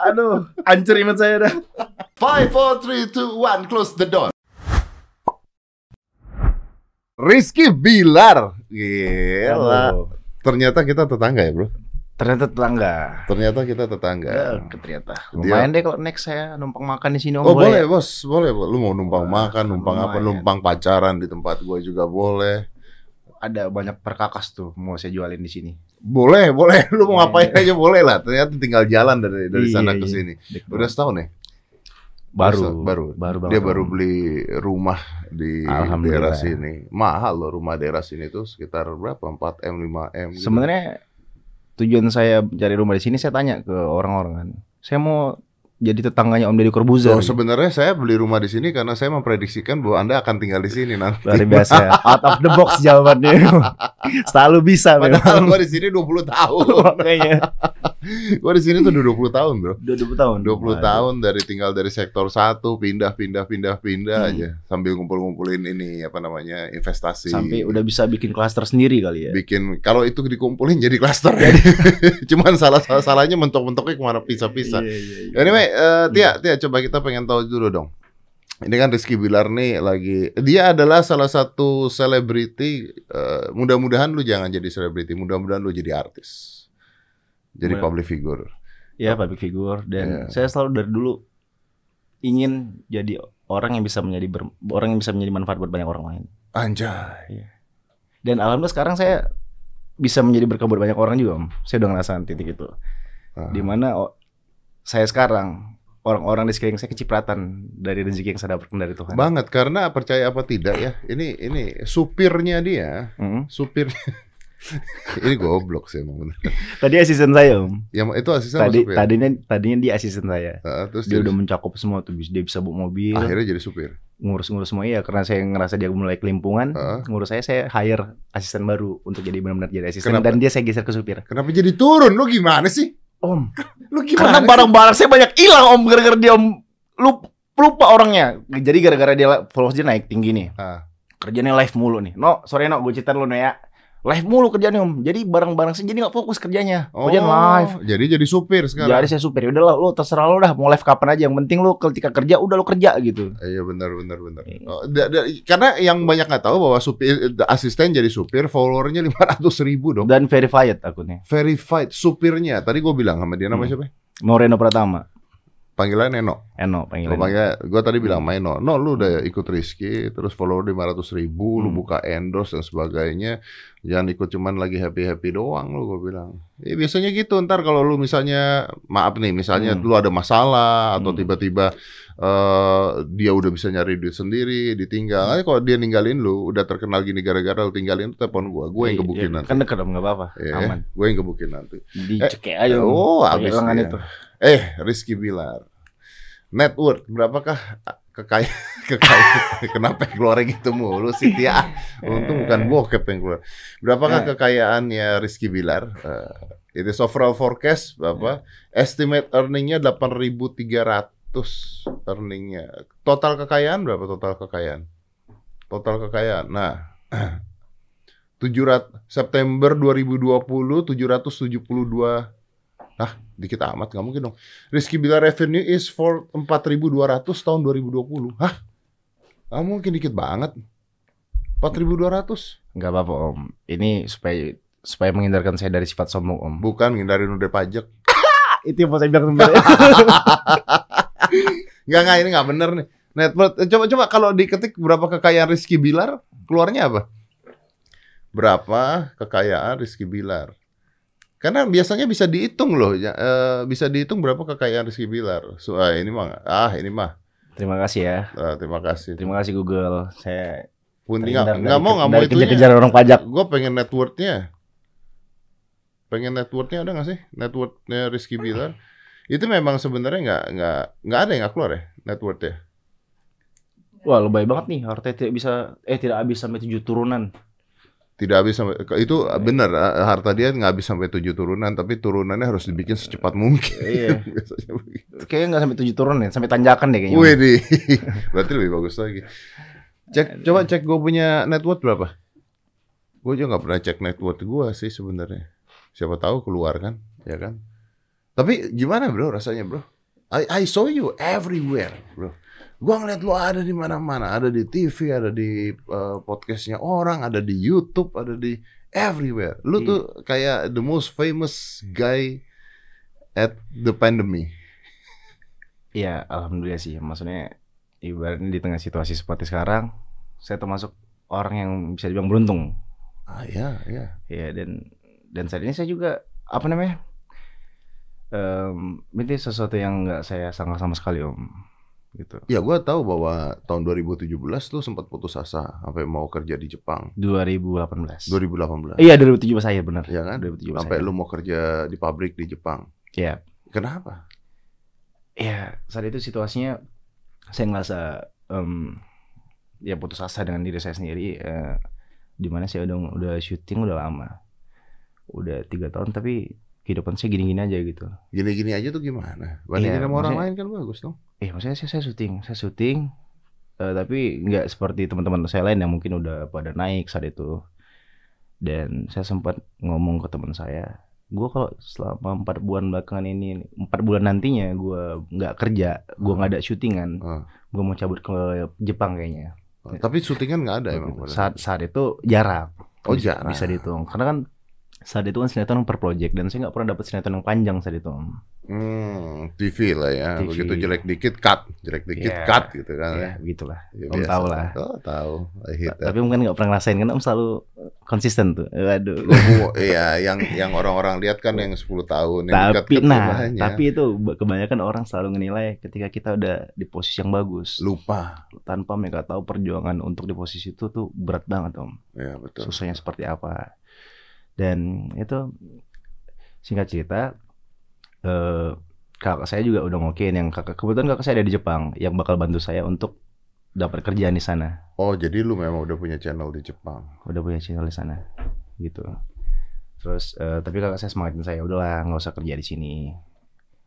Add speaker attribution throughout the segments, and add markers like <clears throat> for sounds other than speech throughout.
Speaker 1: Aduh, hancur iman saya dah.
Speaker 2: Five, four, three, two, one, close the door.
Speaker 3: Rizky Bilar. Gila.
Speaker 1: Aduh.
Speaker 3: Ternyata kita tetangga ya, Bro.
Speaker 1: Ternyata tetangga.
Speaker 3: Ternyata kita tetangga.
Speaker 1: Ya, ternyata.
Speaker 3: Dia-
Speaker 1: Lumayan deh kalau next saya numpang makan di sini Om.
Speaker 3: Oh boleh
Speaker 1: ya?
Speaker 3: bos, boleh. Bos. Lu mau numpang
Speaker 1: Wah,
Speaker 3: makan, numpang apa,
Speaker 1: lumayan.
Speaker 3: numpang pacaran di tempat gue juga boleh.
Speaker 1: Ada banyak perkakas tuh mau saya jualin di sini.
Speaker 3: Boleh, boleh. <laughs> Lu mau
Speaker 1: Iya,
Speaker 3: ngapain
Speaker 1: iya.
Speaker 3: aja boleh lah. Ternyata tinggal jalan dari dari
Speaker 1: Iya,
Speaker 3: sana ke
Speaker 1: iya.
Speaker 3: sini. Udah setahun ya?
Speaker 1: baru,
Speaker 3: Masa- baru.
Speaker 1: baru
Speaker 3: Dia baru beli rumah di daerah sini. Mahal loh rumah daerah sini tuh sekitar berapa? 4 m, 5 m. gitu.
Speaker 1: Sebenarnya tujuan saya cari rumah di sini saya tanya ke orang-orang kan. Saya mau jadi tetangganya Om Deddy Corbuzier.
Speaker 3: Oh, sebenarnya saya beli rumah di sini karena saya memprediksikan bahwa Anda akan tinggal di sini nanti.
Speaker 1: Luar biasa. <laughs> Out of the box jawabannya. Selalu bisa
Speaker 3: Padahal
Speaker 1: memang.
Speaker 3: gua di sini 20 tahun. <laughs>
Speaker 1: Makanya. <laughs>
Speaker 3: gua di sini tuh udah 20 tahun, Bro.
Speaker 1: Udah 20 tahun.
Speaker 3: 20
Speaker 1: Waduh.
Speaker 3: tahun dari tinggal dari sektor satu pindah pindah pindah pindah
Speaker 1: Hmm.
Speaker 3: aja sambil ngumpul-ngumpulin ini apa namanya investasi.
Speaker 1: Sampai udah bisa bikin klaster sendiri kali ya.
Speaker 3: bikin kalau itu dikumpulin jadi klaster. Cuman salah salah salahnya mentok-mentoknya ke mana pisah-pisah.
Speaker 1: Iya, iya, iya.
Speaker 3: Anyway, eh, Tia, Tia coba kita pengen tahu dulu dong. Ini kan Rizky Bilar nih lagi dia adalah salah satu selebriti eh, mudah-mudahan lu jangan jadi selebriti, mudah-mudahan lu jadi artis. Jadi
Speaker 1: Well,
Speaker 3: public figure.
Speaker 1: Ya public figure dan
Speaker 3: Iya.
Speaker 1: saya selalu dari dulu ingin jadi orang yang bisa menjadi ber- orang yang bisa menjadi manfaat buat banyak orang lain.
Speaker 3: Anjay.
Speaker 1: Dan alhamdulillah sekarang saya bisa menjadi berkah buat banyak orang juga, Om. Saya udah ngerasain titik itu.
Speaker 3: Ah.
Speaker 1: Di mana oh, saya sekarang orang-orang di sekeliling saya kecipratan dari rezeki yang saya dapatkan dari Tuhan.
Speaker 3: Banget karena percaya apa tidak ya. Ini ini supirnya dia,
Speaker 1: Hmm.
Speaker 3: supir <laughs> ini goblok sih emang bener. <laughs>
Speaker 1: Tadi asisten saya, Om.
Speaker 3: Yang itu asisten
Speaker 1: Tadi
Speaker 3: supir?
Speaker 1: tadinya tadinya dia asisten saya.
Speaker 3: Ah, terus
Speaker 1: Dia
Speaker 3: jadi-
Speaker 1: udah mencakup semua tuh, dia bisa bawa mobil,
Speaker 3: akhirnya jadi supir.
Speaker 1: ngurus-ngurus semua ya karena saya ngerasa dia mulai kelimpungan
Speaker 3: Heeh.
Speaker 1: ngurus saya saya hire asisten baru untuk jadi benar-benar jadi asisten
Speaker 3: Kenapa?
Speaker 1: dan dia saya geser ke supir
Speaker 3: Kenapa jadi turun? Lu gimana sih?
Speaker 1: Om
Speaker 3: Lu
Speaker 1: karena
Speaker 3: gimana? sih?
Speaker 1: barang-barang saya banyak hilang om gara-gara dia om lupa, lupa orangnya jadi gara-gara dia followers dia naik tinggi nih
Speaker 3: Ah.
Speaker 1: kerjanya live mulu nih no sorry no gue cerita lu no ya live mulu kerjanya om jadi barang-barang saya jadi nggak fokus kerjanya kerjaan live
Speaker 3: Oh, jadi jadi supir sekarang.
Speaker 1: jadi saya supir udah lah lu terserah lu dah mau live kapan aja yang penting lu ketika kerja udah lu kerja gitu
Speaker 3: Iya benar benar benar.
Speaker 1: Iya.
Speaker 3: Oh, da- da- karena yang banyak nggak tahu bahwa supir asisten jadi supir followernya 500 ribu dong.
Speaker 1: dan verified akunnya
Speaker 3: Verified supirnya. Tadi gue bilang sama dia nama
Speaker 1: Hmm.
Speaker 3: siapa?
Speaker 1: Moreno Pratama
Speaker 3: Panggilan Eno.
Speaker 1: Eno panggilan
Speaker 3: panggil, gue tadi bilang sama Eno, no lu udah ikut Rizky, terus follower 500 ribu, lu
Speaker 1: Hmm.
Speaker 3: buka endorse dan sebagainya, jangan ikut cuman lagi happy happy doang lu gue bilang. Ya biasanya gitu ntar kalau lu misalnya maaf nih, misalnya
Speaker 1: Hmm.
Speaker 3: lu ada masalah atau
Speaker 1: Hmm.
Speaker 3: tiba-tiba eh dia udah bisa nyari duit sendiri, ditinggal. Eh, kalau dia ninggalin lu, udah terkenal gini gara-gara lu tinggalin lu telepon gue, gue yang
Speaker 1: Iya,
Speaker 3: gebukin
Speaker 1: iya,
Speaker 3: nanti.
Speaker 1: Kan deket om nggak apa-apa
Speaker 3: Iya,
Speaker 1: aman
Speaker 3: gue yang gebukin nanti.
Speaker 1: dicekek aja om
Speaker 3: oh,
Speaker 1: lengan
Speaker 3: dia.
Speaker 1: itu
Speaker 3: Eh, Rizky Bilar. Net worth berapakah kekayaan kekayaan <laughs> <laughs> kenapa keluarnya gitu mulu sih Tia? Untung bukan bokep yang keluar. Berapakah
Speaker 1: Eh.
Speaker 3: kekayaannya Rizky Bilar? Eh, it is overall forecast berapa? Estimate earningnya 8.300 earningnya. Total kekayaan berapa total kekayaan? Total kekayaan. Nah, <clears throat> 700 September 2020 772 Ah, dikit amat nggak mungkin dong. Rizky Bilar revenue is for 4.200 tahun 2020. Hah? Nggak mungkin dikit banget. 4.200.
Speaker 1: nggak apa-apa om ini supaya supaya menghindarkan saya dari sifat sombong om
Speaker 3: Bukan ngindarin udah pajak. <laughs>
Speaker 1: itu yang mau saya bilang sebenarnya <laughs>
Speaker 3: Nggak, nggak, ini nggak bener nih. Net worth. Eh, Coba, coba kalau diketik berapa kekayaan Rizky Bilar, keluarnya apa? Berapa kekayaan Rizky Bilar? Karena biasanya bisa dihitung loh, ya, eh, bisa dihitung berapa kekayaan Rizky Bilar. So, ah, ini mah, ah ini mah,
Speaker 1: terima kasih ya
Speaker 3: Ah, terima kasih.
Speaker 1: terima kasih Google saya terhindar
Speaker 3: nggak nggak mau nggak mau itunya.
Speaker 1: kejar-kejar orang pajak
Speaker 3: Gue pengen net worth-nya. Pengen net worth-nya ada nggak sih? Net worth-nya Rizky Bilar. Itu memang sebenarnya nggak nggak nggak ada yang nggak keluar ya net worth-nya.
Speaker 1: wah lebay banget nih harta tidak bisa eh tidak habis sampai tujuh turunan
Speaker 3: Tidak habis sampai itu benar eh, harta dia nggak habis sampai tujuh turunan, tapi turunannya harus dibikin secepat mungkin.
Speaker 1: iya <laughs> kayaknya nggak sampai tujuh turunan ya sampai tanjakan deh kayaknya
Speaker 3: Wih di, <laughs> berarti lebih bagus lagi. Cek, coba cek gue punya net worth berapa? Gue juga nggak pernah cek net worth gue sih sebenarnya. Siapa tahu keluar kan, ya kan? Tapi gimana bro rasanya bro? I, I saw you everywhere bro. Gua ngeliat lu ada di mana-mana, ada di TV, ada di uh, podcastnya orang, ada di YouTube, ada di everywhere. Lu
Speaker 1: Iya.
Speaker 3: tuh kayak the most famous guy at the pandemic.
Speaker 1: Iya, alhamdulillah sih. Maksudnya ibaratnya di tengah situasi seperti sekarang, saya termasuk orang yang bisa dibilang beruntung.
Speaker 3: Ah ya, ya.
Speaker 1: Ya dan dan saat ini saya juga apa namanya? Em, ini sesuatu yang nggak saya sangka sama sekali om, gitu.
Speaker 3: Ya gua tahu bahwa tahun 2017 lu sempat putus asa sampai mau kerja di Jepang.
Speaker 1: 2018.
Speaker 3: 2018.
Speaker 1: Iya 2017 saya benar.
Speaker 3: Ya kan?
Speaker 1: 2017
Speaker 3: Sampai
Speaker 1: saya.
Speaker 3: lu mau kerja di pabrik di Jepang.
Speaker 1: Iya.
Speaker 3: Kenapa?
Speaker 1: Ya saat itu situasinya saya ngerasa em, ya putus asa dengan diri saya sendiri. Eh, di mana saya udah udah syuting udah lama, udah tiga tahun tapi kehidupan saya gini-gini aja gitu.
Speaker 3: Gini-gini aja tuh gimana? Bandingin
Speaker 1: Iya,
Speaker 3: sama orang lain kan bagus dong.
Speaker 1: Eh maksudnya saya, saya syuting, saya syuting, eh, tapi nggak seperti teman-teman saya lain yang mungkin udah pada naik saat itu. Dan saya sempat ngomong ke teman saya, gue kalau selama empat bulan belakangan ini, empat bulan nantinya gue nggak kerja, gue nggak ada syutingan,
Speaker 3: Ah.
Speaker 1: gue mau cabut ke Jepang kayaknya.
Speaker 3: Tapi syutingan nggak ada emang.
Speaker 1: Gitu.
Speaker 3: pada
Speaker 1: Saat saat itu jarak.
Speaker 3: Oh,
Speaker 1: bisa,
Speaker 3: jarak.
Speaker 1: Bisa dihitung. Karena kan saat itu kan sinetron per project dan saya nggak pernah dapat sinetron yang panjang saat itu.
Speaker 3: Hmm, TV lah ya.
Speaker 1: TV.
Speaker 3: Begitu jelek dikit cut, jelek dikit
Speaker 1: Iya.
Speaker 3: cut gitu kan.
Speaker 1: Ya,
Speaker 3: ya.
Speaker 1: begitulah.
Speaker 3: Ya,
Speaker 1: Om
Speaker 3: biasa.
Speaker 1: tahu lah.
Speaker 3: Oh, tahu.
Speaker 1: Tapi mungkin nggak pernah ngerasain kan Om selalu konsisten tuh. Waduh.
Speaker 3: Gua- Iya, yang yang orang-orang lihat kan yang 10 tahun yang
Speaker 1: tapi
Speaker 3: dekat-dekat
Speaker 1: nah,
Speaker 3: banyak.
Speaker 1: tapi itu kebanyakan orang selalu menilai ketika kita udah di posisi yang bagus
Speaker 3: lupa.
Speaker 1: tanpa mereka tahu perjuangan untuk di posisi itu tuh berat banget Om.
Speaker 3: Ya, betul.
Speaker 1: susahnya seperti apa dan itu singkat cerita eh kakak saya juga udah ngokein yang kakak kebetulan kakak saya ada di Jepang yang bakal bantu saya untuk dapat kerjaan di sana
Speaker 3: Oh, jadi lu memang udah punya channel di Jepang.
Speaker 1: udah punya channel di sana gitu terus eh, tapi kakak saya semangatin saya udahlah nggak usah kerja di sini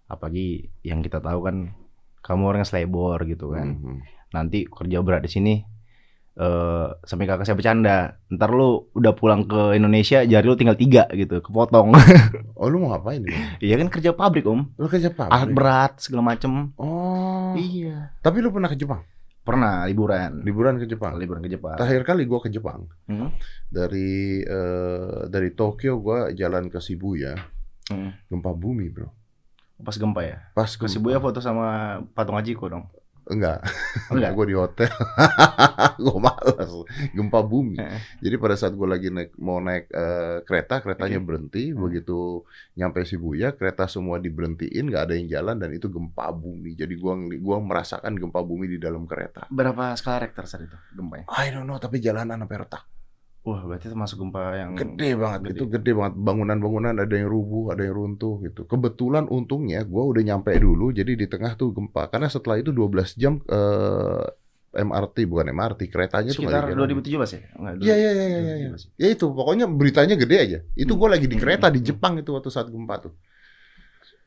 Speaker 1: apalagi yang kita tahu kan kamu orangnya selebor gitu kan
Speaker 3: Mhm.
Speaker 1: nanti kerja berat di sini eh sampai kakak saya bercanda ntar lu udah pulang ke Indonesia jari lu tinggal tiga gitu kepotong <laughs>
Speaker 3: Oh, lu mau ngapain
Speaker 1: iya kan kerja pabrik om
Speaker 3: Lu ke Jepang?
Speaker 1: alat berat segala macem
Speaker 3: Oh.
Speaker 1: iya
Speaker 3: Tapi lu pernah ke Jepang?
Speaker 1: pernah liburan
Speaker 3: Liburan ke Jepang?
Speaker 1: liburan ke Jepang
Speaker 3: Terakhir kali gua ke Jepang.
Speaker 1: Hmm.
Speaker 3: Dari eh, dari Tokyo gua jalan ke Shibuya,
Speaker 1: Hmm.
Speaker 3: gempa bumi, Bro.
Speaker 1: pas gempa ya
Speaker 3: Pas
Speaker 1: ke
Speaker 3: gempa.
Speaker 1: Shibuya foto sama patung Hachiko dong
Speaker 3: Enggak.
Speaker 1: enggak
Speaker 3: Gue di hotel. <laughs> gue malas. Gempa bumi. Jadi pada saat gue lagi naik mau naik eh, kereta, keretanya
Speaker 1: Oke.
Speaker 3: berhenti.
Speaker 1: Hmm.
Speaker 3: Begitu nyampe Shibuya, kereta semua diberhentiin, nggak ada yang jalan dan itu gempa bumi. Jadi gua gua merasakan gempa bumi di dalam kereta.
Speaker 1: berapa skala Richter saat itu gempanya
Speaker 3: I don't know, tapi jalanan sampai retak.
Speaker 1: Wah berarti termasuk gempa yang
Speaker 3: Gede banget,
Speaker 1: gede.
Speaker 3: itu gede banget. Bangunan-bangunan ada yang rubuh, ada yang runtuh gitu. Kebetulan untungnya gua udah nyampe dulu, jadi di tengah tuh gempa. Karena setelah itu 12 jam eh, MRT bukan MRT, keretanya tuh nggak
Speaker 1: sekitar
Speaker 3: dijalan.
Speaker 1: 2017 ya enggak
Speaker 3: Iya iya iya iya. iya.
Speaker 1: 2017.
Speaker 3: Ya itu, pokoknya beritanya gede aja. Itu gue lagi di
Speaker 1: Hmm.
Speaker 3: kereta di Jepang itu waktu saat gempa tuh.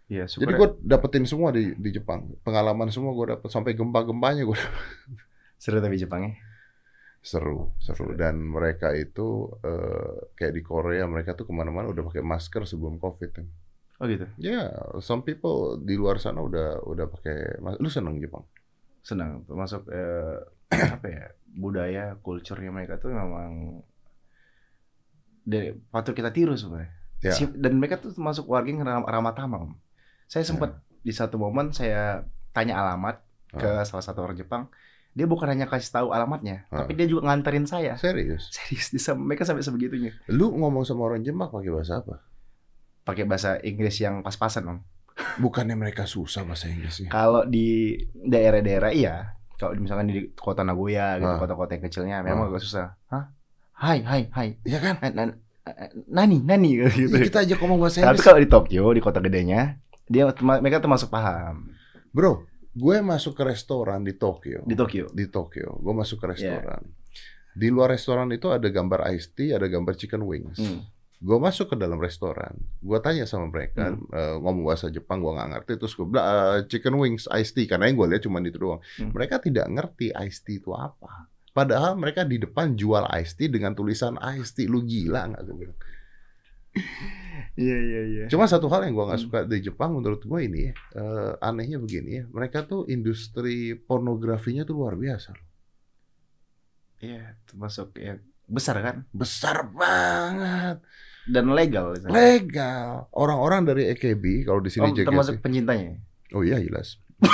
Speaker 1: Iya,
Speaker 3: Jadi
Speaker 1: syukur ya.
Speaker 3: gue dapetin semua di di Jepang. Pengalaman semua gue dapet sampai gempa-gempanya gue
Speaker 1: seru tapi Jepangnya
Speaker 3: seru, seru. Dan mereka itu eh, kayak di Korea mereka tuh ke mana-mana udah pakai masker sebelum COVID. kan.
Speaker 1: oh gitu
Speaker 3: Ya, some people di luar sana udah udah pakai. Lu seneng Jepang?
Speaker 1: senang termasuk eh, <clears throat> apa ya budaya kulturnya mereka tuh memang dari patut kita tiru sebenarnya
Speaker 3: Ya.
Speaker 1: Si- dan mereka tuh termasuk warga yang ram- ramah tamah saya sempat di satu momen saya tanya alamat ke salah satu orang Jepang dia bukan hanya kasih tahu alamatnya
Speaker 3: Ah.
Speaker 1: tapi dia juga nganterin saya
Speaker 3: Serius?
Speaker 1: serius di mereka sampai sebegitunya
Speaker 3: Lu ngomong sama orang Jepang pakai bahasa apa?
Speaker 1: pakai bahasa Inggris yang pas-pasan om
Speaker 3: Bukannya mereka susah bahasa Inggrisnya?
Speaker 1: kalau di daerah-daerah iya kalau misalkan di kota Nagoya gitu
Speaker 3: Ah.
Speaker 1: kota-kota yang kecilnya memang agak susah hah hai hai hai
Speaker 3: Iya kan?
Speaker 1: Nan- eh, nani nani gitu.
Speaker 3: Ya, kita aja ngomong bahasa
Speaker 1: Tapi
Speaker 3: Inggris.
Speaker 1: kalau di Tokyo di kota gedenya dia mereka termasuk paham
Speaker 3: Bro, gue masuk ke restoran di Tokyo.
Speaker 1: di Tokyo.
Speaker 3: Di Tokyo, gue masuk ke
Speaker 1: Iya.
Speaker 3: restoran. Di luar restoran itu ada gambar iced tea, ada gambar chicken wings.
Speaker 1: Hmm.
Speaker 3: Gue masuk ke dalam restoran, gue tanya sama mereka,
Speaker 1: Hmm.
Speaker 3: eh, ngomong bahasa Jepang, gue nggak ngerti. Terus gue bilang "Eh, chicken wings iced tea, karena yang gue lihat cuma itu doang.
Speaker 1: Hmm.
Speaker 3: Mereka tidak ngerti iced tea itu apa. Padahal mereka di depan jual iced tea dengan tulisan iced tea. Lu gila nggak? Gue bilang.
Speaker 1: Iya iya iya.
Speaker 3: Cuma satu hal yang gua nggak
Speaker 1: Hmm.
Speaker 3: suka di Jepang menurut gua ini ya, eh, anehnya begini ya, mereka tuh industri pornografinya tuh luar biasa.
Speaker 1: Iya, termasuk ya besar kan
Speaker 3: Besar banget,
Speaker 1: dan legal. di sana.
Speaker 3: legal. Orang-orang dari AKB kalau di sini
Speaker 1: Oh,
Speaker 3: JKT.
Speaker 1: termasuk pencintanya.
Speaker 3: Oh iya jelas. <laughs>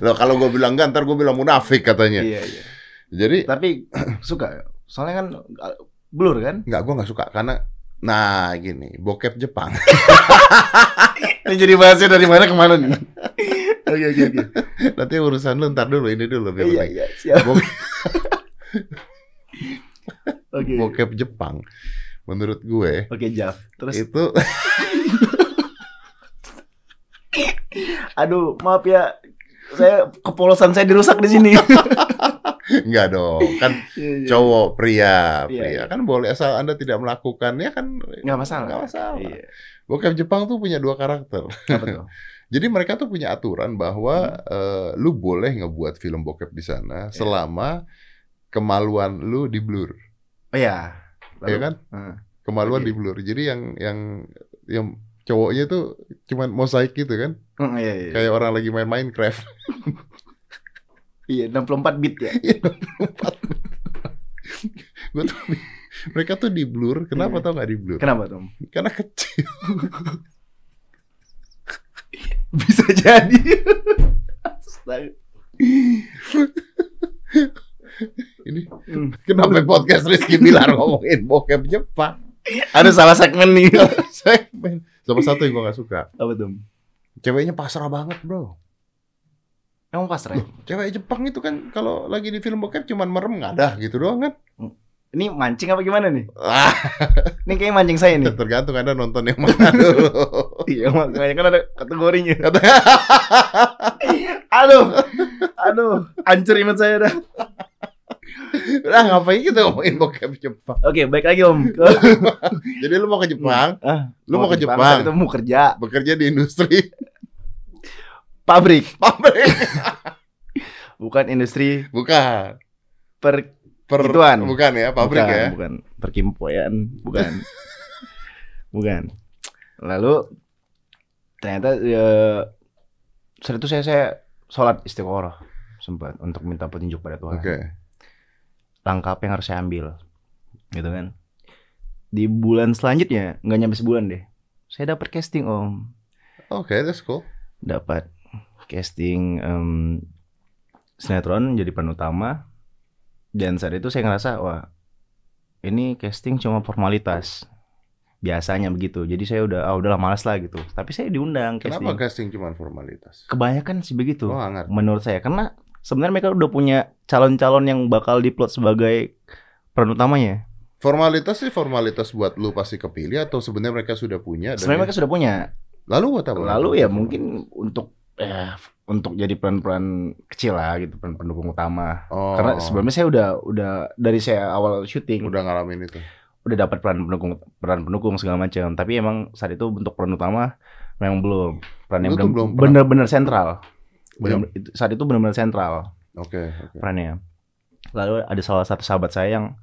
Speaker 3: Loh kalau gue bilang enggak, ntar gue bilang munafik katanya.
Speaker 1: Iya iya.
Speaker 3: Jadi
Speaker 1: Tapi suka. Soalnya kan uh, blur kan.
Speaker 3: nggak gue nggak suka karena nah gini bokep Jepang. <laughs>
Speaker 1: Ini jadi bahasnya dari mana ke mana nih? <laughs> Oke oke oke.
Speaker 3: Nanti urusan lu ntar dulu ini dulu biar
Speaker 1: Iya
Speaker 3: baik.
Speaker 1: iya siap.
Speaker 3: Bok- <laughs>
Speaker 1: Oke.
Speaker 3: bokep Jepang menurut gue
Speaker 1: Oke Jaf. Terus
Speaker 3: itu
Speaker 1: aduh maaf ya saya kepolosan saya dirusak di sini. <laughs>
Speaker 3: enggak dong kan
Speaker 1: Iya, iya.
Speaker 3: cowok pria
Speaker 1: Iya,
Speaker 3: pria
Speaker 1: iya.
Speaker 3: kan boleh asal anda tidak melakukannya kan
Speaker 1: Nggak masalah.
Speaker 3: nggak masalah.
Speaker 1: Iya.
Speaker 3: bokep Jepang tuh punya dua karakter
Speaker 1: Apa? <laughs>
Speaker 3: Jadi mereka tuh punya aturan bahwa eh, lu boleh ngebuat film bokep di sana
Speaker 1: Iya.
Speaker 3: selama kemaluan lu di blur,
Speaker 1: Oh iya.
Speaker 3: ya kan?
Speaker 1: Heeh.
Speaker 3: Kemaluan
Speaker 1: Oke.
Speaker 3: di blur. Jadi yang yang yang cowoknya tuh cuman mosaik gitu kan,
Speaker 1: Hmm, iya, iya.
Speaker 3: kayak orang lagi main Minecraft. <laughs>
Speaker 1: Iya, 64 bit ya.
Speaker 3: Gue tuh mereka tuh di blur. Kenapa
Speaker 1: Iya.
Speaker 3: tau nggak di blur?
Speaker 1: Kenapa, Tom?
Speaker 3: Karena kecil. <laughs>
Speaker 1: Bisa jadi. Astaga.
Speaker 3: Ini
Speaker 1: Hmm.
Speaker 3: kenapa podcast Rizky Bilar ngomongin bokep Jepang?
Speaker 1: Ada salah segmen nih. <laughs>
Speaker 3: Segmen. Sama satu yang gue nggak suka.
Speaker 1: Apa tuh?
Speaker 3: Ceweknya pasrah banget bro.
Speaker 1: Emang pasrah ya?
Speaker 3: Cewek Jepang itu kan kalau lagi di film bokep cuman merem ngadah gitu doang kan.
Speaker 1: Ini mancing apa gimana nih?
Speaker 3: Ah,
Speaker 1: Ini kayak mancing saya nih. <laughs>
Speaker 3: tergantung Anda nonton yang mana dulu. <laughs>
Speaker 1: Iya, makanya kan ada kategorinya. <laughs> Aduh. Aduh, hancur iman saya dah.
Speaker 3: Udah ngapain kita ngomongin bokep Jepang?
Speaker 1: Oke, baik lagi Om.
Speaker 3: Jadi lu mau ke Jepang,
Speaker 1: Ah,
Speaker 3: lu mau ke Jepang,
Speaker 1: Itu mau kerja
Speaker 3: bekerja di industri
Speaker 1: pabrik,
Speaker 3: pabrik. <laughs>
Speaker 1: bukan industri
Speaker 3: Bukan.
Speaker 1: per
Speaker 3: Per,
Speaker 1: Ituan.
Speaker 3: bukan ya, pabrik
Speaker 1: bukan,
Speaker 3: ya.
Speaker 1: Bukan perkimpoyan, bukan. <laughs> bukan. Lalu ternyata ya, saat itu saya saya sholat istiqoroh sempat untuk minta petunjuk pada Tuhan.
Speaker 3: Oke.
Speaker 1: Langkah apa yang harus saya ambil, gitu kan? Di bulan selanjutnya nggak nyampe sebulan deh, saya dapat casting om,
Speaker 3: Oke, that's cool.
Speaker 1: dapat casting em, sinetron jadi peran utama. Dan saat itu saya ngerasa wah ini casting cuma formalitas. Biasanya begitu. Jadi saya udah ah udahlah malas lah gitu. Tapi saya diundang casting
Speaker 3: Kenapa casting. cuma formalitas?
Speaker 1: kebanyakan sih begitu
Speaker 3: Oh, ngerti.
Speaker 1: menurut saya. Karena sebenarnya mereka udah punya calon-calon yang bakal diplot sebagai peran utamanya.
Speaker 3: Formalitas sih formalitas buat lu pasti kepilih atau sebenarnya mereka sudah punya
Speaker 1: sebenarnya mereka sudah punya.
Speaker 3: Lalu buat apa?
Speaker 1: lalu ya mungkin untuk eh untuk jadi peran-peran kecil lah gitu peran pendukung utama.
Speaker 3: Oh,
Speaker 1: karena sebelumnya saya udah udah dari saya awal syuting
Speaker 3: udah ngalamin itu.
Speaker 1: udah dapat peran pendukung peran pendukung segala macam. Tapi emang saat itu untuk peran utama memang belum. Peran yang
Speaker 3: belum
Speaker 1: benar-benar sentral. Benar itu, saat itu benar-benar sentral.
Speaker 3: Oke, oke.
Speaker 1: perannya. Lalu ada salah satu sahabat saya yang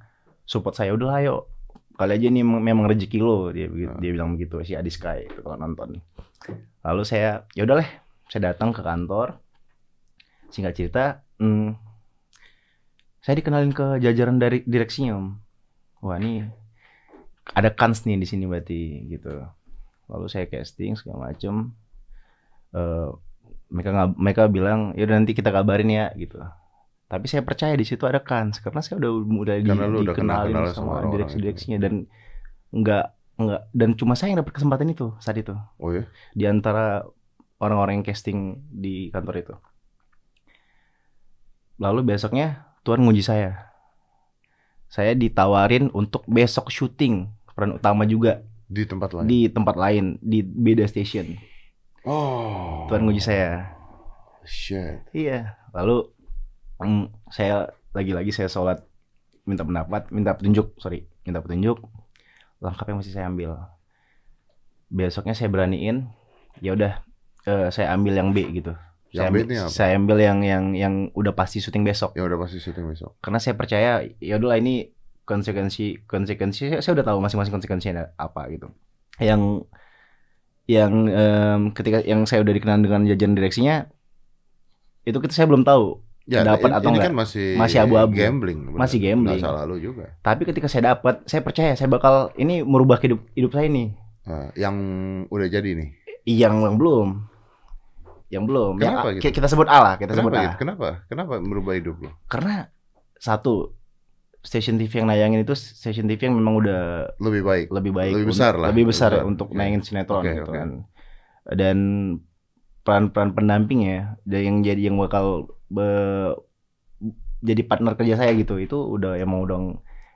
Speaker 1: support saya udah ayo kali aja ini memang, rezeki lo. Dia begitu-
Speaker 3: Ah.
Speaker 1: dia bilang begitu si Adi Sky itu kalau nonton. Lalu saya ya udahlah saya datang ke kantor. Singkat cerita hmm, saya dikenalin ke jajaran dari direksinya om wah ini ada kans nih di sini berarti gitu. Lalu saya casting segala macem. Eh, mereka ngab- mereka bilang ya udah nanti kita kabarin ya gitu. Tapi saya percaya di situ ada kans karena saya udah udah di,
Speaker 3: Karena lu udah
Speaker 1: dikenalin
Speaker 3: kenal-kenal sama
Speaker 1: sama
Speaker 3: orang-orang
Speaker 1: direksi-direksinya dan enggak enggak dan cuma saya yang dapat kesempatan itu saat itu.
Speaker 3: Oh ya.
Speaker 1: di antara orang-orang yang casting di kantor itu. Lalu besoknya Tuhan nguji saya. Saya ditawarin untuk besok syuting peran utama juga
Speaker 3: Di tempat lain.
Speaker 1: di tempat lain di beda station.
Speaker 3: Oh.
Speaker 1: Tuhan nguji saya.
Speaker 3: Shit.
Speaker 1: Iya. Lalu mm, saya lagi-lagi saya sholat minta pendapat, minta petunjuk, sorry, minta petunjuk. Langkah yang mesti saya ambil. Besoknya saya beraniin, ya udah, eh, saya ambil yang B gitu.
Speaker 3: Yang
Speaker 1: saya,
Speaker 3: B
Speaker 1: ambil,
Speaker 3: ini apa?
Speaker 1: saya ambil yang yang yang udah pasti syuting besok.
Speaker 3: Ya udah pasti syuting besok.
Speaker 1: Karena saya percaya, ya udahlah ini konsekuensi konsekuensi saya, saya udah tahu masing-masing konsekuensinya apa gitu yang yang em, ketika yang saya udah dikenal dengan jajaran direksinya itu kita saya belum tahu
Speaker 3: Ya,
Speaker 1: dapat atau
Speaker 3: ini
Speaker 1: enggak?
Speaker 3: kan masih
Speaker 1: Masih abu-abu.
Speaker 3: Gambling. benar.
Speaker 1: Masih gambling.
Speaker 3: Nggak salah lu juga.
Speaker 1: tapi ketika saya dapat saya percaya saya bakal ini merubah hidup hidup saya ini
Speaker 3: Nah, yang udah jadi nih.
Speaker 1: yang yang belum yang belum yang
Speaker 3: Kenapa
Speaker 1: A-
Speaker 3: gitu?
Speaker 1: kita sebut A lah kita sebut
Speaker 3: Kenapa
Speaker 1: A
Speaker 3: gitu? Kenapa? Kenapa merubah hidup lu?
Speaker 1: karena satu stasiun TV yang nayangin itu stasiun TV yang memang udah
Speaker 3: Lebih baik.
Speaker 1: lebih baik
Speaker 3: Lebih besar lah.
Speaker 1: lebih besar,
Speaker 3: Lebih besar.
Speaker 1: untuk
Speaker 3: Oke.
Speaker 1: nayangin sinetron
Speaker 3: Oke,
Speaker 1: gitu
Speaker 3: oke.
Speaker 1: kan dan peran-peran pendamping ya dan yang jadi yang bakal be- jadi partner kerja saya gitu itu udah emang udah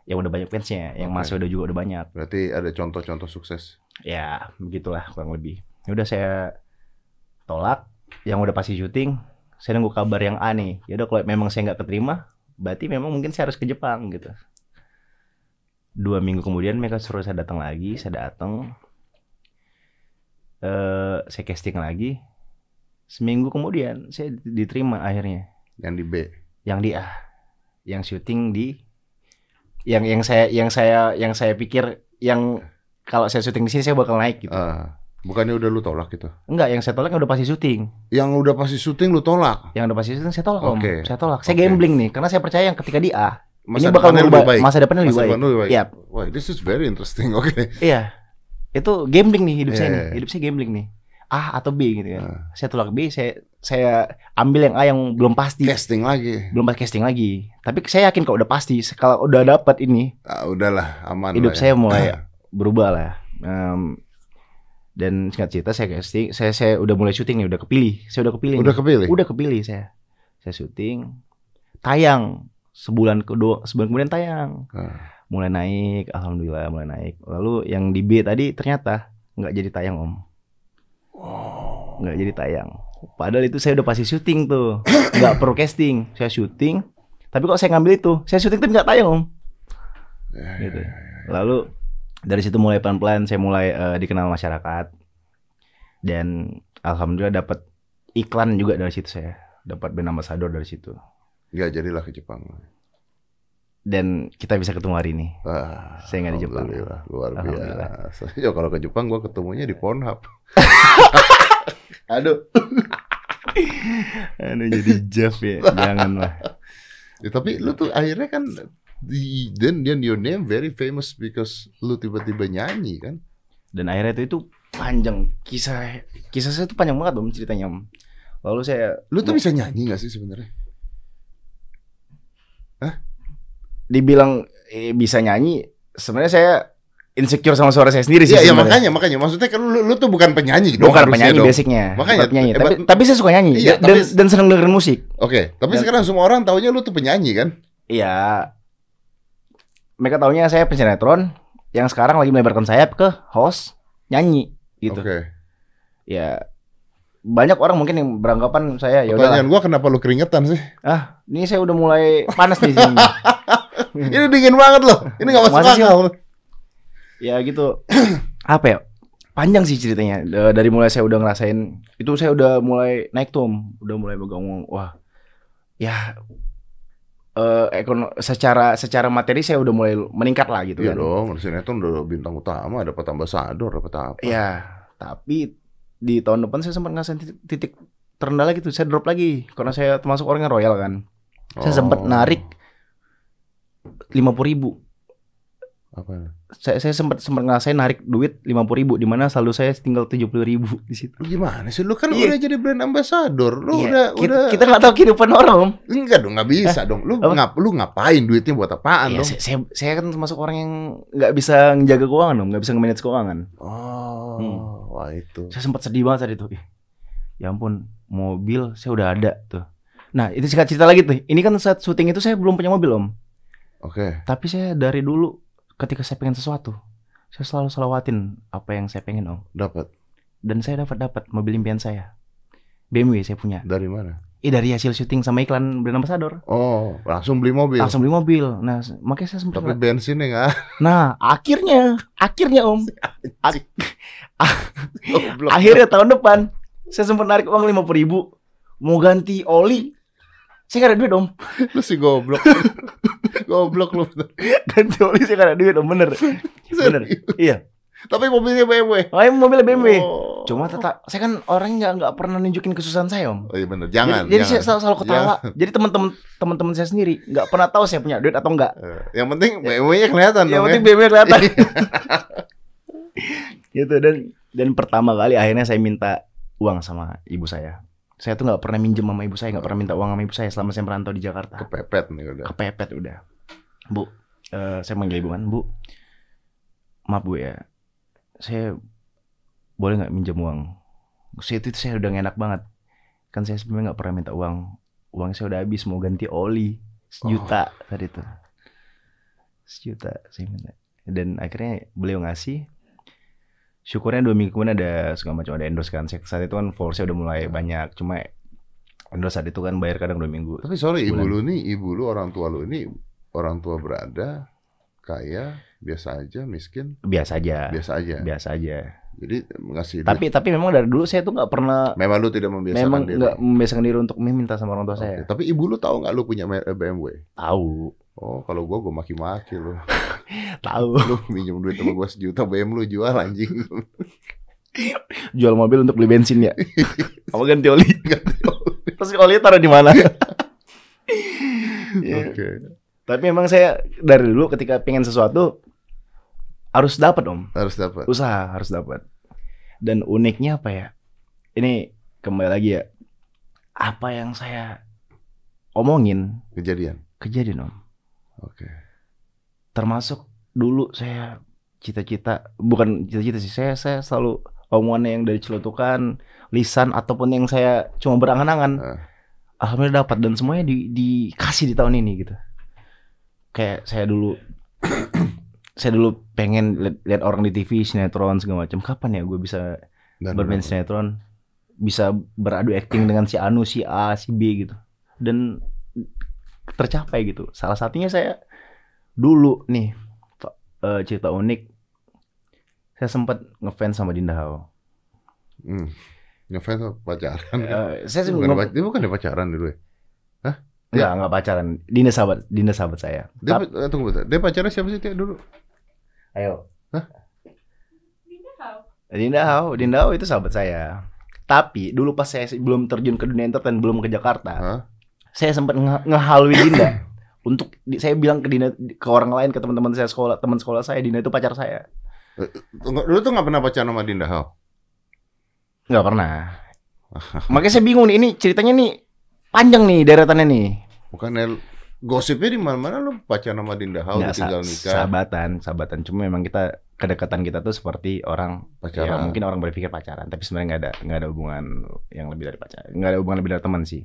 Speaker 1: yang udah banyak fansnya yang
Speaker 3: Oke.
Speaker 1: masih udah juga udah banyak
Speaker 3: Berarti ada contoh-contoh sukses.
Speaker 1: ya begitulah kurang lebih ya udah saya tolak yang udah pasti syuting saya nunggu kabar yang A nih. Ya udah kalau memang saya nggak keterima berarti memang mungkin saya harus ke Jepang gitu. Dua minggu kemudian mereka suruh saya datang lagi saya datang. Eh saya casting lagi. Seminggu kemudian saya diterima akhirnya.
Speaker 3: Yang di B.
Speaker 1: yang di A. Yang syuting di yang yang saya yang saya yang saya pikir yang kalau saya syuting di sini saya bakal naik gitu.
Speaker 3: Ah, bukannya udah lu tolak gitu?
Speaker 1: Enggak, yang saya tolak yang udah pasti syuting.
Speaker 3: Yang udah pasti syuting lu tolak.
Speaker 1: Yang udah pasti syuting saya tolak, Om.
Speaker 3: Oke.
Speaker 1: Saya tolak. Saya
Speaker 3: Oke.
Speaker 1: gambling nih, karena saya percaya yang ketika di A,
Speaker 3: Masa
Speaker 1: ini bakal
Speaker 3: depannya
Speaker 1: merubah
Speaker 3: lebih baik.
Speaker 1: masa depannya lebih
Speaker 3: Masa
Speaker 1: baik.
Speaker 3: depan lebih baik.
Speaker 1: Iya.
Speaker 3: Wah, this is very interesting. <laughs> Oke.
Speaker 1: Iya. Itu gambling nih hidup saya
Speaker 3: Iya,
Speaker 1: nih.
Speaker 3: iya.
Speaker 1: Hidup saya gambling nih. A atau B gitu kan.
Speaker 3: Ah.
Speaker 1: Saya tolak B, saya saya ambil yang A yang belum pasti.
Speaker 3: Casting lagi.
Speaker 1: Belum pas casting lagi. Tapi saya yakin kalau udah pasti, kalau udah dapat ini,
Speaker 3: Ah, udahlah, aman
Speaker 1: hidup
Speaker 3: lah ya.
Speaker 1: saya mulai berubah lah. Em, dan singkat cerita saya casting, saya saya udah mulai syuting nih, udah kepilih. Saya udah kepilih.
Speaker 3: Udah
Speaker 1: nih.
Speaker 3: kepilih.
Speaker 1: Udah kepilih saya. Saya syuting, tayang sebulan kedua, sebulan kemudian tayang.
Speaker 3: Ah.
Speaker 1: Mulai naik, alhamdulillah mulai naik. Lalu yang di B tadi ternyata nggak jadi tayang om, nggak jadi tayang. Padahal itu saya udah pasti syuting tuh, <coughs> nggak perlu casting. Saya syuting, tapi kok saya ngambil itu, saya syuting tapi nggak tayang om.
Speaker 3: Ya,
Speaker 1: Gitu.
Speaker 3: ya, ya.
Speaker 1: Lalu dari situ mulai pelan-pelan saya mulai eh, dikenal masyarakat dan alhamdulillah dapat iklan juga dari situ saya dapat brand ambassador dari situ
Speaker 3: Nggak jadilah ke Jepang.
Speaker 1: dan kita bisa ketemu hari ini
Speaker 3: Ah,
Speaker 1: Saya nggak di Jepang.
Speaker 3: Luar biasa. Ya kalau ke Jepang gua ketemunya di Pornhub. <laughs> Aduh.
Speaker 1: Aduh jadi Jeff ya jangan lah
Speaker 3: Ya, tapi lu tuh akhirnya kan then then your name very famous because lu tiba-tiba nyanyi kan?
Speaker 1: dan akhirnya itu itu panjang kisah kisah saya itu panjang banget om ceritanya om lalu saya
Speaker 3: Lu tuh bisa nyanyi gak sih sebenarnya?
Speaker 1: dibilang eh, bisa nyanyi sebenarnya saya insecure sama suara saya sendiri sih
Speaker 3: Iya, ya, makanya makanya maksudnya kan lu, lu tuh bukan penyanyi dong.
Speaker 1: bukan penyanyi
Speaker 3: dong.
Speaker 1: basicnya
Speaker 3: Makanya,
Speaker 1: penyanyi
Speaker 3: eh,
Speaker 1: tapi tapi saya suka nyanyi
Speaker 3: Iya,
Speaker 1: dan
Speaker 3: tapi-
Speaker 1: dan senang dengerin musik
Speaker 3: Oke, tapi
Speaker 1: Dan-
Speaker 3: sekarang semua orang taunya lu tuh penyanyi kan?
Speaker 1: Iya. Mereka taunya saya pensinetron yang sekarang lagi melebarkan sayap ke host nyanyi gitu.
Speaker 3: Oke.
Speaker 1: Ya banyak orang mungkin yang beranggapan saya ya udah
Speaker 3: Pertanyaan gua kenapa lu keringetan sih?
Speaker 1: ah ini saya udah mulai panas nih sini. <laughs>
Speaker 3: Ini dingin banget loh. Ini gak masuk akal.
Speaker 1: ya gitu. <clears throat> Apa ya? Panjang sih ceritanya. Da- Dari mulai saya udah ngerasain itu saya udah mulai naik tuh, udah mulai megang wah. Ya eh ekono, secara secara materi saya udah mulai meningkat lah gitu
Speaker 3: Iya
Speaker 1: kan.
Speaker 3: dong, sinetron udah bintang utama, dapat ambasador, dapat apa?
Speaker 1: Iya, tapi di tahun depan saya sempat ngerasain titik, titik terendah lagi tuh. Saya drop lagi karena saya termasuk orang yang royal kan. Saya sempat
Speaker 3: Oh.
Speaker 1: narik lima puluh ribu.
Speaker 3: Apa?
Speaker 1: Saya saya sempat sempat ngerasain narik duit lima puluh ribu, di mana saldo saya tinggal tujuh puluh ribu di situ.
Speaker 3: Gimana sih? Lu kan
Speaker 1: Iya.
Speaker 3: udah jadi brand ambassador. Lu
Speaker 1: Iya,
Speaker 3: udah
Speaker 1: kita,
Speaker 3: udah
Speaker 1: kita nggak tahu kehidupan orang. Om.
Speaker 3: enggak dong, nggak bisa dong. Lu
Speaker 1: Apa?
Speaker 3: ngap lu ngapain duitnya buat apaan
Speaker 1: Iya,
Speaker 3: dong?
Speaker 1: saya, saya, saya kan termasuk orang yang nggak bisa menjaga keuangan, om, nggak bisa manage keuangan.
Speaker 3: Oh,
Speaker 1: Hmm.
Speaker 3: wah itu.
Speaker 1: Saya sempat sedih banget tuh. Ih, Ya ampun, mobil saya udah ada tuh. Nah, itu singkat cerita lagi tuh. Ini kan saat syuting itu saya belum punya mobil, Om.
Speaker 3: Oke.
Speaker 1: Tapi saya dari dulu ketika saya pengen sesuatu, saya selalu selawatin apa yang saya pengen om.
Speaker 3: Dapat
Speaker 1: Dan saya dapat dapat mobil impian saya. BMW saya punya.
Speaker 3: dari mana?
Speaker 1: Eh dari hasil syuting sama iklan brand ambassador.
Speaker 3: Oh, langsung beli mobil.
Speaker 1: Langsung beli mobil. Nah makanya saya sempat.
Speaker 3: Tapi bensinnya nggak <laughs>
Speaker 1: Nah akhirnya, akhirnya om, Ak- <laughs>
Speaker 3: Goblok.
Speaker 1: akhirnya tahun depan saya sempat narik uang lima ribu mau ganti oli. Saya nggak ada duit om.
Speaker 3: Lu sih goblok. <laughs> Goblok lu. <laughs>
Speaker 1: Ganti oli saya gak ada duit om bener. <laughs> Bener. Iya.
Speaker 3: Tapi mobilnya BMW.
Speaker 1: Oh, ini mobil BMW.
Speaker 3: Oh.
Speaker 1: Cuma tetap saya kan orangnya nggak nggak pernah nunjukin kesusahan saya om.
Speaker 3: Oh iya bener, jangan.
Speaker 1: jadi, jadi saya
Speaker 3: jangan.
Speaker 1: selalu, selalu ketawa. Jadi teman-teman teman-teman saya sendiri nggak pernah tahu saya punya duit atau enggak.
Speaker 3: Eh, Yang penting BMW-nya kelihatan
Speaker 1: Yang penting
Speaker 3: ya.
Speaker 1: BMW kelihatan. <laughs> gitu dan dan pertama kali akhirnya saya minta uang sama ibu saya. Saya tuh nggak pernah minjem sama ibu saya, nggak pernah minta uang sama ibu saya selama saya merantau di Jakarta.
Speaker 3: Kepepet nih udah.
Speaker 1: Kepepet udah. Bu, eh, saya manggil ibu kan, Bu. Maaf Bu ya, saya boleh nggak minjem uang? Saya itu saya udah enak banget. Kan saya sebenarnya nggak pernah minta uang. Uangnya saya udah habis mau ganti oli sejuta tadi tuh. Sejuta saya minta. Dan akhirnya beliau ngasih. Syukurnya dua minggu kemudian ada segala macam ada endorse kan. Saya- Saat itu kan followersnya udah mulai banyak. Cuma endorse saat itu kan bayar kadang dua minggu.
Speaker 3: Tapi sorry, ibu lu nih, ibu lu orang tua lu ini orang tua berada, kaya, biasa aja, miskin,
Speaker 1: Biasa aja.
Speaker 3: biasa aja.
Speaker 1: Biasa aja.
Speaker 3: Jadi ngasih duit.
Speaker 1: Tapi tapi memang dari dulu saya tuh nggak pernah
Speaker 3: memang lu tidak membiasakan
Speaker 1: memang
Speaker 3: diri.
Speaker 1: nggak membiasakan diri untuk meminta sama orang tua
Speaker 3: Oke,
Speaker 1: saya.
Speaker 3: Tapi ibu lu tahu nggak lu punya me- BMW?
Speaker 1: Tahu,
Speaker 3: Oh, kalau gua gua maki-maki lu. <laughs>
Speaker 1: tahu.
Speaker 3: Lu minjem duit sama gua sejuta BM lu jual anjing. <laughs>
Speaker 1: Jual mobil untuk beli bensin ya. <laughs> Apa ganti oli? Terus oli taruh di mana?
Speaker 3: Oke.
Speaker 1: Tapi memang saya dari dulu ketika pengen sesuatu harus dapat om.
Speaker 3: Harus dapat.
Speaker 1: Usaha harus dapat. Dan uniknya apa ya? Ini kembali lagi ya. Apa yang saya omongin
Speaker 3: Kejadian.
Speaker 1: kejadian om.
Speaker 3: Oke.
Speaker 1: termasuk dulu saya cita-cita bukan cita-cita sih saya saya selalu omongannya yang dari celutukan lisan ataupun yang saya cuma berangan-angan
Speaker 3: Ah.
Speaker 1: alhamdulillah dapat dan semuanya di, dikasih di tahun ini gitu kayak saya dulu saya dulu pengen lihat, lihat orang di TV sinetron segala macam kapan ya gue bisa
Speaker 3: Dan
Speaker 1: bermain sinetron? Bisa beradu acting dengan si Anu si A si B gitu. Dan tercapai gitu. Salah satunya saya dulu nih eh, cerita unik. Saya sempat ngefans sama Dinda Hao
Speaker 3: Hmm. Ngefans apa pacaran?
Speaker 1: Eh, saya sih
Speaker 3: bukan,
Speaker 1: nge-
Speaker 3: bukan pacaran dulu ya?
Speaker 1: Nggak nggak pacaran Dinda sahabat Dinda sahabat saya
Speaker 3: Dia,
Speaker 1: Tap-
Speaker 3: eh, tunggu bentar. Dia pacaran siapa sih Tia, dulu?
Speaker 1: ayo
Speaker 3: Hah?
Speaker 1: Dinda Hao Dinda Hao itu sahabat saya tapi dulu pas saya belum terjun ke dunia entertain belum ke Jakarta
Speaker 3: Hah?
Speaker 1: saya sempat nge ngehaluin Dinda <coughs> untuk di- saya bilang ke Dinda ke orang lain ke teman-teman saya sekolah teman sekolah saya Dinda itu pacar saya
Speaker 3: Tunggu, Dulu tuh nggak pernah pacaran sama Dinda Hao?
Speaker 1: nggak pernah <laughs> makanya saya bingung nih ini ceritanya nih panjang nih deretannya nih
Speaker 3: Bukannya gosipnya di mana-mana lu pacaran sama Dinda Hao
Speaker 1: Nggak,
Speaker 3: ditinggal
Speaker 1: sa-
Speaker 3: nikah.
Speaker 1: sahabatan sahabatan cuma memang kita kedekatan kita tuh seperti orang ya
Speaker 3: Pacaran.
Speaker 1: mungkin orang berpikir pacaran tapi sebenarnya nggak ada nggak ada hubungan yang lebih dari pacaran nggak ada hubungan lebih dari teman sih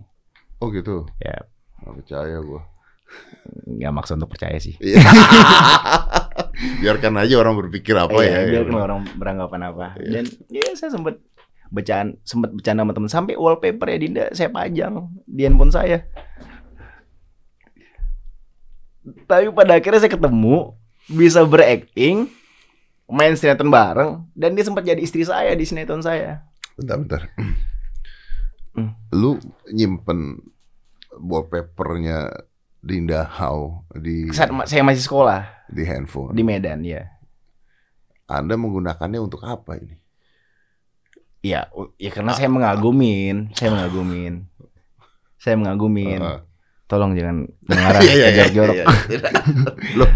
Speaker 3: Oh gitu.
Speaker 1: ya
Speaker 3: Nggak percaya gua.
Speaker 1: nggak maksa untuk percaya sih
Speaker 3: Iya. <laughs> Biarkan aja orang berpikir apa
Speaker 1: Iya,
Speaker 3: ya.
Speaker 1: biarkan orang beranggapan apa
Speaker 3: Iya.
Speaker 1: dan ya saya sempat bacaan sempat bercanda sama teman sampai wallpaper ya Dinda saya pajang di handphone saya tapi pada akhirnya saya ketemu bisa berakting main sinetron bareng dan dia sempat jadi istri saya di sinetron saya
Speaker 3: Bentar, bentar. <clears throat>
Speaker 1: Hmm.
Speaker 3: Lu nyimpen wallpapernya Dinda Hao di
Speaker 1: saat saya masih sekolah
Speaker 3: di handphone.
Speaker 1: di Medan ya
Speaker 3: Anda menggunakannya untuk apa ini?
Speaker 1: Ya u- ya karena saya mengagumin saya mengagumin saya mengagumin
Speaker 3: Ah.
Speaker 1: tolong jangan <laughs> mengarah
Speaker 3: Iya, iya, iya,
Speaker 1: jorok
Speaker 3: iya, iya. <laughs> Loh,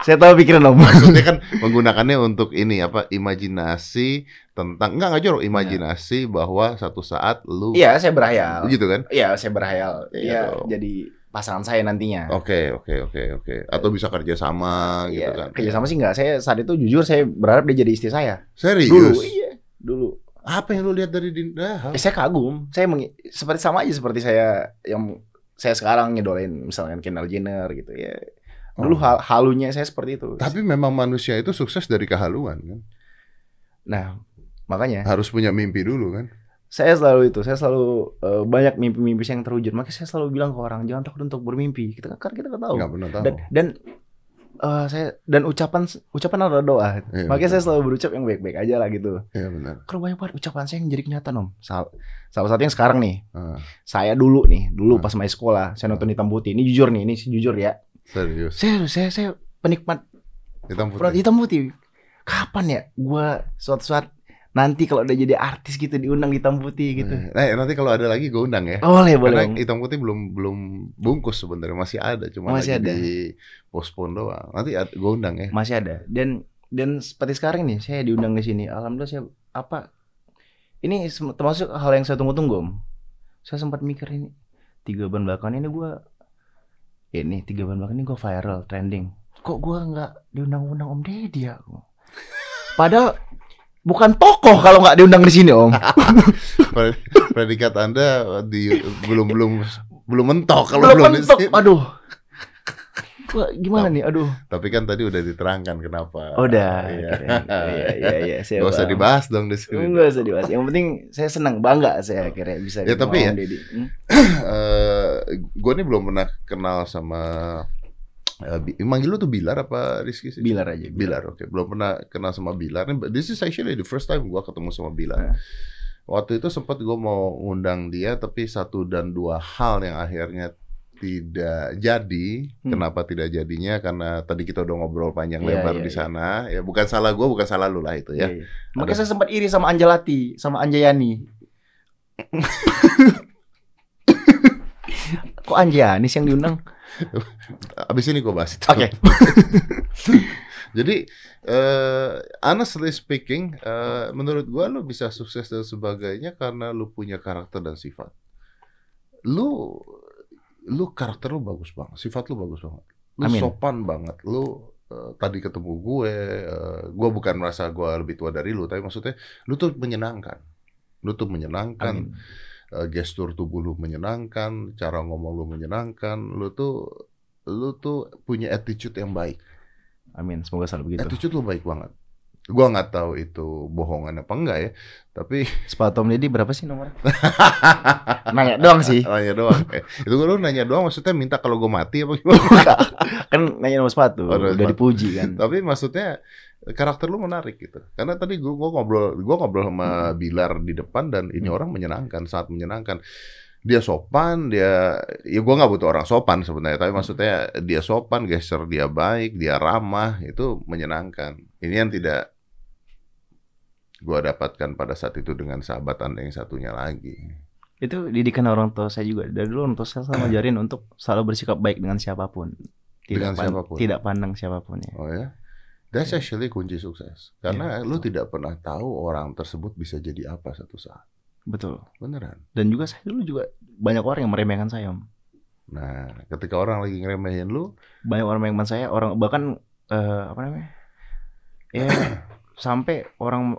Speaker 1: saya tahu pikiran om
Speaker 3: maksudnya kan menggunakannya untuk ini apa imajinasi tentang enggak enggak jorok imajinasi bahwa satu saat lu
Speaker 1: iya saya berhayal
Speaker 3: gitu kan?
Speaker 1: iya saya berhayal
Speaker 3: Iya
Speaker 1: iya
Speaker 3: dong.
Speaker 1: jadi pasangan saya nantinya
Speaker 3: Oke, oke, oke, oke. Atau bisa kerja sama gitu
Speaker 1: Iya,
Speaker 3: kan.
Speaker 1: kerjasama sih nggak saya saat itu jujur saya berharap dia jadi istri saya
Speaker 3: Serius?
Speaker 1: iya dulu
Speaker 3: Apa yang lu lihat dari Dinda Hao?
Speaker 1: Eh, saya kagum saya meng- seperti sama aja seperti saya yang saya sekarang ngidolain misalkan Kendall Jenner gitu ya dulu
Speaker 3: Oh.
Speaker 1: hal halunya saya seperti itu
Speaker 3: Tapi memang manusia itu sukses dari kehaluan kan.
Speaker 1: nah makanya
Speaker 3: Harus punya mimpi dulu kan.
Speaker 1: saya selalu itu saya selalu eh, banyak mimpi-mimpi yang terwujud makanya saya selalu bilang ke orang jangan takut untuk bermimpi kita kan kita nggak tahu
Speaker 3: Enggak pernah tahu.
Speaker 1: dan dan eh, saya dan ucapan ucapan adalah doa.
Speaker 3: Iya,
Speaker 1: Makanya saya
Speaker 3: betul.
Speaker 1: selalu berucap yang baik-baik aja lah gitu.
Speaker 3: Iya benar.
Speaker 1: Kalau banyak banget ucapan saya yang jadi kenyataan om. Sal salah satu yang sekarang nih.
Speaker 3: Ah,
Speaker 1: Saya dulu nih, dulu
Speaker 3: Ah.
Speaker 1: pas masih sekolah, saya nonton hitam putih. Ini jujur nih, ini jujur ya.
Speaker 3: serius.
Speaker 1: Saya saya saya penikmat
Speaker 3: Hitam putih.
Speaker 1: hitam putih. Kapan ya gua suatu saat nanti kalau udah jadi artis gitu diundang hitam putih gitu.
Speaker 3: Nah, nanti kalau ada lagi gue undang ya.
Speaker 1: Boleh, boleh.
Speaker 3: Karena
Speaker 1: Om.
Speaker 3: hitam putih belum belum bungkus sebenarnya masih ada, cuma
Speaker 1: Masih
Speaker 3: lagi
Speaker 1: ada.
Speaker 3: di postpone doang. Nanti gue undang ya.
Speaker 1: Masih ada. Dan dan seperti sekarang nih saya diundang ke sini. Alhamdulillah saya apa ini termasuk hal yang saya tunggu-tunggu. Om. Saya sempat mikir ini tiga bulan belakangan ini gua ini tiga bulan belakangan ini gua viral trending. Kok gua nggak diundang-undang Om Deddy ya? Padahal bukan tokoh kalau nggak diundang di sini Om. <laughs>
Speaker 3: Pre- Predikat Anda di belum belum belum mentok kalau
Speaker 1: Belum
Speaker 3: belum, di
Speaker 1: mentok.
Speaker 3: sini.
Speaker 1: Aduh. <laughs> Gua gimana nih? Aduh.
Speaker 3: Tapi kan tadi udah diterangkan kenapa.
Speaker 1: Oh, udah.
Speaker 3: Iya.
Speaker 1: Iya, iya, iya, iya. <laughs> Saya
Speaker 3: Gak usah dibahas dong di sini.
Speaker 1: Enggak usah dibahas. Yang penting saya senang bangga saya akhirnya bisa
Speaker 3: Ya, tapi ya.
Speaker 1: Hmm? <clears throat>
Speaker 3: eh gue nih belum pernah kenal sama Bi- manggil lu tuh Bilar apa Rizky sih?
Speaker 1: Bilar aja.
Speaker 3: Bilar, oke. Belum pernah kenal sama Bilar. This is actually the first time gue ketemu sama Bilar.
Speaker 1: Nah.
Speaker 3: Waktu itu sempat gue mau ngundang dia, tapi satu dan dua hal yang akhirnya tidak jadi.
Speaker 1: Hmm.
Speaker 3: Kenapa tidak jadinya? Karena tadi kita udah ngobrol panjang
Speaker 1: Iya,
Speaker 3: lebar
Speaker 1: iya,
Speaker 3: di
Speaker 1: iya.
Speaker 3: sana. Ya bukan salah gue, bukan salah lu lah itu ya.
Speaker 1: Iya, iya. Makanya saya sempat iri sama Anjalati, sama Anjayani. <laughs> Kok Anjayani sih yang diundang? <laughs>
Speaker 3: Abis ini gue bahas itu.
Speaker 1: Oke. <laughs>
Speaker 3: Jadi eh honestly speaking, eh, menurut gua lu bisa sukses dan sebagainya karena lu punya karakter dan sifat. Lu lu karakter lu bagus banget, sifat lu bagus banget. Lu
Speaker 1: Amin.
Speaker 3: sopan banget. Lu eh, tadi ketemu gue, eh, gua bukan merasa gua lebih tua dari lu, tapi maksudnya lu tuh menyenangkan. Lu tuh menyenangkan,
Speaker 1: Amin.
Speaker 3: gestur tubuh lu menyenangkan, cara ngomong lu menyenangkan, lu tuh lu tuh punya attitude yang baik.
Speaker 1: Amin. Semoga selalu begitu.
Speaker 3: Attitude lu baik banget. Gua nggak tahu itu bohongan apa enggak ya, tapi <laughs>
Speaker 1: Sepatu Om Deddy berapa sih nomornya? <laughs> Nanya doang sih.
Speaker 3: nanya doang. Eh, itu lu nanya doang maksudnya minta kalau gue mati apa gimana? <laughs>
Speaker 1: Kan nanya nomor sepatu.
Speaker 3: Oh, nomor
Speaker 1: Udah
Speaker 3: sepatu.
Speaker 1: dipuji kan.
Speaker 3: tapi maksudnya karakter lu menarik gitu. Karena tadi gua, gua ngobrol gua ngobrol sama Bilar di depan dan ini
Speaker 1: Hmm.
Speaker 3: orang menyenangkan, sangat menyenangkan. Dia sopan, dia ya gua nggak butuh orang sopan sebenarnya, tapi maksudnya dia sopan, gesture dia baik, dia ramah, itu menyenangkan. Ini yang tidak gua dapatkan pada saat itu dengan sahabat anda yang satunya lagi.
Speaker 1: Itu didikan orang tua saya juga. Dari dulu orang tua saya selalu ngajarin untuk selalu bersikap baik dengan siapa pun.
Speaker 3: Dengan
Speaker 1: pan-
Speaker 3: siapa pun.
Speaker 1: Tidak pandang siapa pun ya.
Speaker 3: Oh ya, that's actually kunci sukses. Karena
Speaker 1: Iya,
Speaker 3: lu tidak pernah tahu orang tersebut bisa jadi apa satu saat.
Speaker 1: Betul.
Speaker 3: Beneran.
Speaker 1: Dan juga saya dulu juga banyak orang yang meremehkan saya, Om.
Speaker 3: Nah, ketika orang lagi ngeremehin lu,
Speaker 1: Banyak orang meremehkan saya, orang bahkan eh, apa namanya? Ya <coughs> sampai orang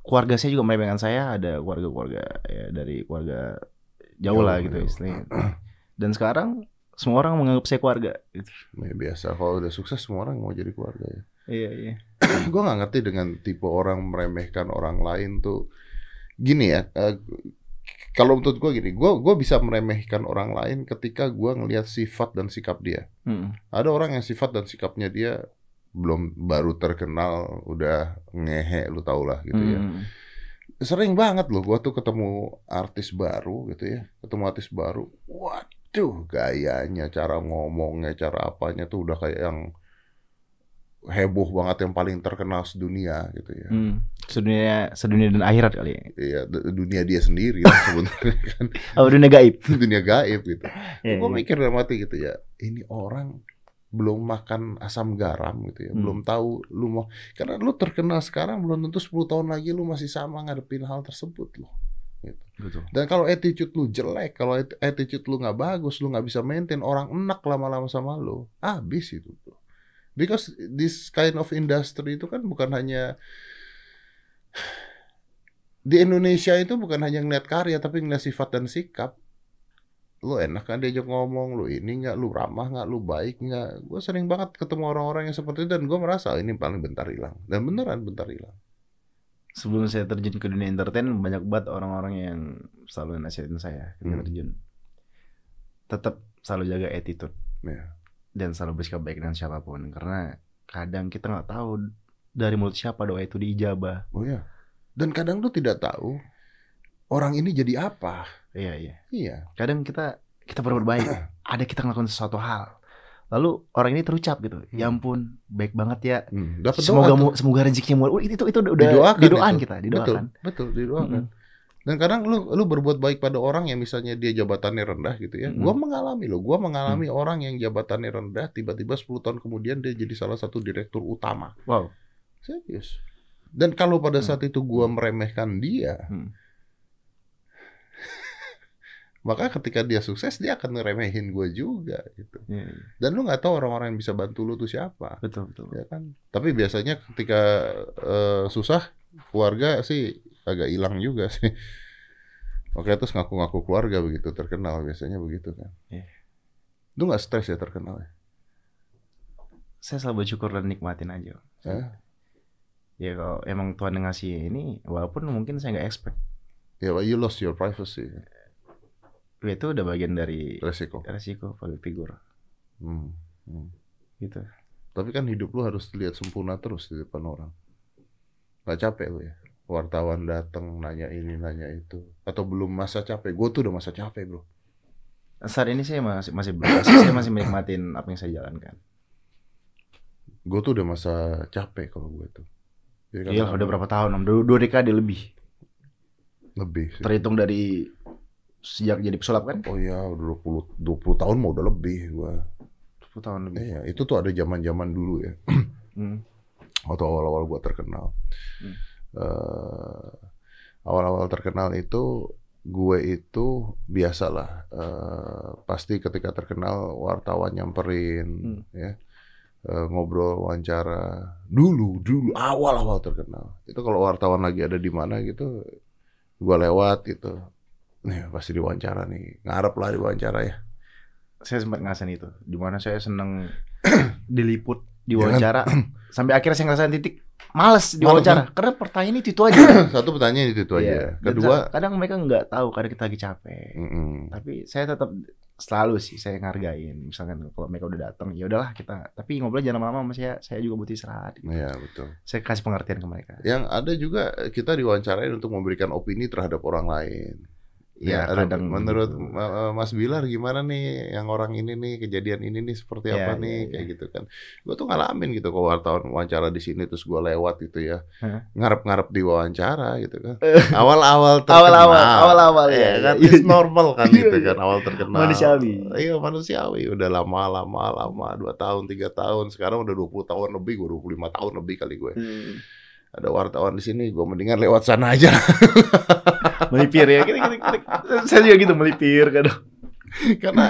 Speaker 1: keluarga saya juga meremehkan saya, ada keluarga-keluarga ya dari keluarga jauh lah
Speaker 3: Jauh,
Speaker 1: gitu
Speaker 3: jauh.
Speaker 1: istilahnya. Dan sekarang semua orang menganggap saya keluarga gitu.
Speaker 3: ya biasa. Kalau udah sukses semua orang mau jadi keluarga ya.
Speaker 1: Iya, iya. <coughs>
Speaker 3: gue nggak ngerti dengan tipe orang meremehkan orang lain tuh. Gini ya, eh, kalau menurut gue gini, gue gue bisa meremehkan orang lain ketika gue ngelihat sifat dan sikap dia.
Speaker 1: Mm.
Speaker 3: Ada orang yang sifat dan sikapnya dia belum baru terkenal, udah ngehe, lu tau lah gitu ya.
Speaker 1: Mm.
Speaker 3: sering banget loh gua tuh ketemu artis baru gitu ya ketemu artis baru waduh gayanya cara ngomongnya cara apanya tuh udah kayak yang heboh banget yang paling terkenal sedunia gitu ya
Speaker 1: Mm. Sedunia, sedunia dan akhirat kali ya.
Speaker 3: Iya, dunia dia sendiri lah sebenarnya <laughs> kan
Speaker 1: Oh, dunia gaib. <laughs>
Speaker 3: dunia gaib gitu. <laughs>
Speaker 1: Iya,
Speaker 3: Gue
Speaker 1: iya.
Speaker 3: mikir dalam hati gitu ya, ini orang belum makan asam garam gitu ya,
Speaker 1: Hmm.
Speaker 3: belum tahu lu mau karena lu terkenal sekarang belum tentu 10 tahun lagi lu masih sama ngadepin hal tersebut loh. Gitu.
Speaker 1: Betul.
Speaker 3: Dan kalau attitude lu jelek, kalau at- attitude lu nggak bagus, lu nggak bisa maintain, orang enak lama-lama sama lu, habis itu tuh. Because this kind of industry itu kan bukan hanya di Indonesia itu bukan hanya ngeliat karya tapi ngeliat sifat dan sikap. Lu enak kan diajak ngomong, lu ini nggak, lu ramah nggak, lu baik nggak. Gue sering banget ketemu orang-orang yang seperti itu dan gue merasa "Oh, ini paling bentar hilang. Dan beneran bentar hilang.
Speaker 1: Sebelum saya terjun ke dunia entertain, banyak banget orang-orang yang selalu nasihatin saya ketika
Speaker 3: Hmm.
Speaker 1: terjun. Tetap selalu jaga attitude.
Speaker 3: Ya.
Speaker 1: Dan selalu bersikap baik dengan siapa pun karena kadang kita nggak tahu dari mulut siapa doa itu diijabah.
Speaker 3: Oh ya. Dan kadang lu tidak tahu orang ini jadi apa.
Speaker 1: Iya iya.
Speaker 3: Iya.
Speaker 1: Kadang kita kita berbuat baik, <clears throat> ada kita ngelakuin sesuatu hal. Lalu orang ini terucap gitu. Ya ampun, baik banget ya.
Speaker 3: Hmm,
Speaker 1: Semoga
Speaker 3: doa tuh.
Speaker 1: mu, semoga rezekinya murah. Uh, Itu itu udah udah
Speaker 3: Didoakan
Speaker 1: didoakan
Speaker 3: itu.
Speaker 1: kita,
Speaker 3: Betul,
Speaker 1: didoakan.
Speaker 3: betul, didoakan.
Speaker 1: Mm-mm.
Speaker 3: Dan kadang lu lu berbuat baik pada orang yang misalnya dia jabatannya rendah gitu ya.
Speaker 1: Mm-mm.
Speaker 3: Gua mengalami loh, gua mengalami orang yang jabatannya rendah tiba-tiba 10 tahun kemudian dia jadi salah satu direktur utama.
Speaker 1: Wow.
Speaker 3: Serius. Dan kalau pada
Speaker 1: Hmm.
Speaker 3: saat itu gua meremehkan dia,
Speaker 1: Hmm. <laughs>
Speaker 3: maka ketika dia sukses dia akan ngeremehin gue juga gitu.
Speaker 1: Iya, iya.
Speaker 3: Dan lu nggak tahu orang-orang yang bisa bantu lu tuh siapa,
Speaker 1: Betul betul.
Speaker 3: ya kan? Tapi biasanya ketika eh, susah keluarga sih agak hilang juga sih. Oke terus ngaku-ngaku keluarga begitu terkenal biasanya begitu kan.
Speaker 1: Iya.
Speaker 3: Lu nggak stres ya terkenal ya?
Speaker 1: Saya selalu bersyukur dan nikmatin aja.
Speaker 3: Eh?
Speaker 1: Ya kalau emang Tuhan yang ngasih ini, walaupun mungkin saya nggak expect.
Speaker 3: Ya, but you lost your privacy,
Speaker 1: Ya, itu udah bagian dari
Speaker 3: resiko.
Speaker 1: resiko public figure
Speaker 3: Hmm. hmm.
Speaker 1: gitu.
Speaker 3: Tapi kan hidup lu harus terlihat sempurna terus di depan orang. Gak capek lu ya? Wartawan datang nanya ini nanya itu. Atau belum masa capek? Gue tuh udah masa capek bro.
Speaker 1: Saat ini saya masih masih belum- saya masih menikmatin apa yang saya jalankan.
Speaker 3: Gue tuh udah masa capek kalau gue tuh.
Speaker 1: Iya, udah berapa tahun? Om? Dua, dua dekade lebih.
Speaker 3: Lebih sih.
Speaker 1: Terhitung dari sejak jadi pesulap kan?
Speaker 3: Oh iya, udah 20, 20 tahun mau udah lebih gue.
Speaker 1: 10 tahun lebih.
Speaker 3: Iya, itu tuh ada zaman zaman dulu ya.
Speaker 1: Hmm.
Speaker 3: Waktu awal-awal gue terkenal.
Speaker 1: Hmm.
Speaker 3: Eh, awal-awal terkenal itu gue itu biasalah eh, pasti ketika terkenal wartawan nyamperin
Speaker 1: Hmm.
Speaker 3: ya eh, ngobrol wawancara dulu dulu awal-awal terkenal itu kalau wartawan lagi ada di mana gitu gue lewat gitu nih pasti diwawancara nih ngarep lah diwawancara ya
Speaker 1: Saya sempat ngerasain itu. Di mana saya seneng <clears throat> diliput,
Speaker 3: Ya
Speaker 1: diwawancara. <clears throat> Sampai akhirnya saya ngerasain titik males
Speaker 3: Males,
Speaker 1: diwawancara. Karena pertanyaan itu itu aja. <coughs>
Speaker 3: satu pertanyaan itu, itu aja
Speaker 1: Iya. Dan
Speaker 3: kedua
Speaker 1: kadang mereka nggak tahu kadang kita lagi capek.
Speaker 3: mm-mm.
Speaker 1: Tapi saya tetap selalu sih saya ngargain. Misalkan kalau mereka udah datang, ya udahlah kita. Tapi ngobrol jangan lama-lama sama saya. Saya juga butuh istirahat.
Speaker 3: Iya betul
Speaker 1: Saya kasih pengertian ke mereka.
Speaker 3: Yang ada juga kita diwawancarain untuk memberikan opini terhadap orang lain.
Speaker 1: Ya,
Speaker 3: ada-
Speaker 1: kadang
Speaker 3: menurut
Speaker 1: gitu.
Speaker 3: Ma- eh, Mas Bilar gimana nih yang orang ini nih kejadian ini nih seperti
Speaker 1: Ya,
Speaker 3: apa
Speaker 1: ya,
Speaker 3: nih
Speaker 1: ya.
Speaker 3: kayak gitu kan. Gue tuh ngalamin gitu kalau wartawan wawancara di sini terus gue lewat gitu ya. Ngarep-ngarep diwawancara gitu kan. <laughs> Awal-awal terkenal.
Speaker 1: Awal-awal, awal-awal,
Speaker 3: ya,
Speaker 1: ya,
Speaker 3: kan.
Speaker 1: ya.
Speaker 3: It's normal kan gitu
Speaker 1: Iya,
Speaker 3: kan
Speaker 1: iya.
Speaker 3: awal <laughs> terkenal.
Speaker 1: Manusiawi.
Speaker 3: Iya manusiawi. Udah lama lama lama dua tahun tiga tahun. Sekarang udah 20 tahun lebih. Gue 25 tahun lebih kali gue
Speaker 1: Hmm.
Speaker 3: ada wartawan di sini, gue mendingan lewat sana aja. <laughs>
Speaker 1: melipir ya. Kita, kita, kita- saya juga gitu melipir kadang.
Speaker 3: karena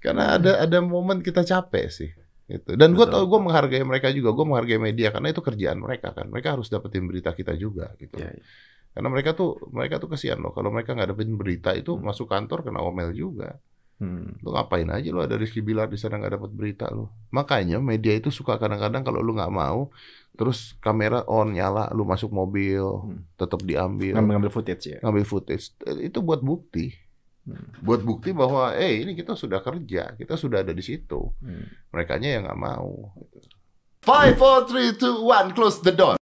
Speaker 3: karena ada ada momen kita capek sih. Gitu. Dan gue tau gue menghargai mereka juga, gue menghargai media karena itu kerjaan mereka kan. Mereka harus dapetin berita kita juga gitu.
Speaker 1: Ya, ya.
Speaker 3: Karena mereka tuh mereka tuh kesian loh. Kalau mereka nggak dapetin berita itu
Speaker 1: Hmm.
Speaker 3: masuk kantor kena omel juga.
Speaker 1: Hmm.
Speaker 3: Lu ngapain aja lu ada Rizky Bilar di sana nggak dapat berita lu. Makanya media itu suka kadang-kadang kalau lu nggak mau, terus kamera on nyala, lu masuk mobil,
Speaker 1: Hmm.
Speaker 3: tetap diambil.
Speaker 1: Ngambil, ngambil footage ya.
Speaker 3: ngambil footage itu buat bukti
Speaker 1: Hmm.
Speaker 3: buat bukti bahwa eh ini kita sudah kerja kita sudah ada di situ
Speaker 1: Hmm.
Speaker 3: mereka yang nggak mau gitu.
Speaker 2: Five, four, three, two, one. Close the door.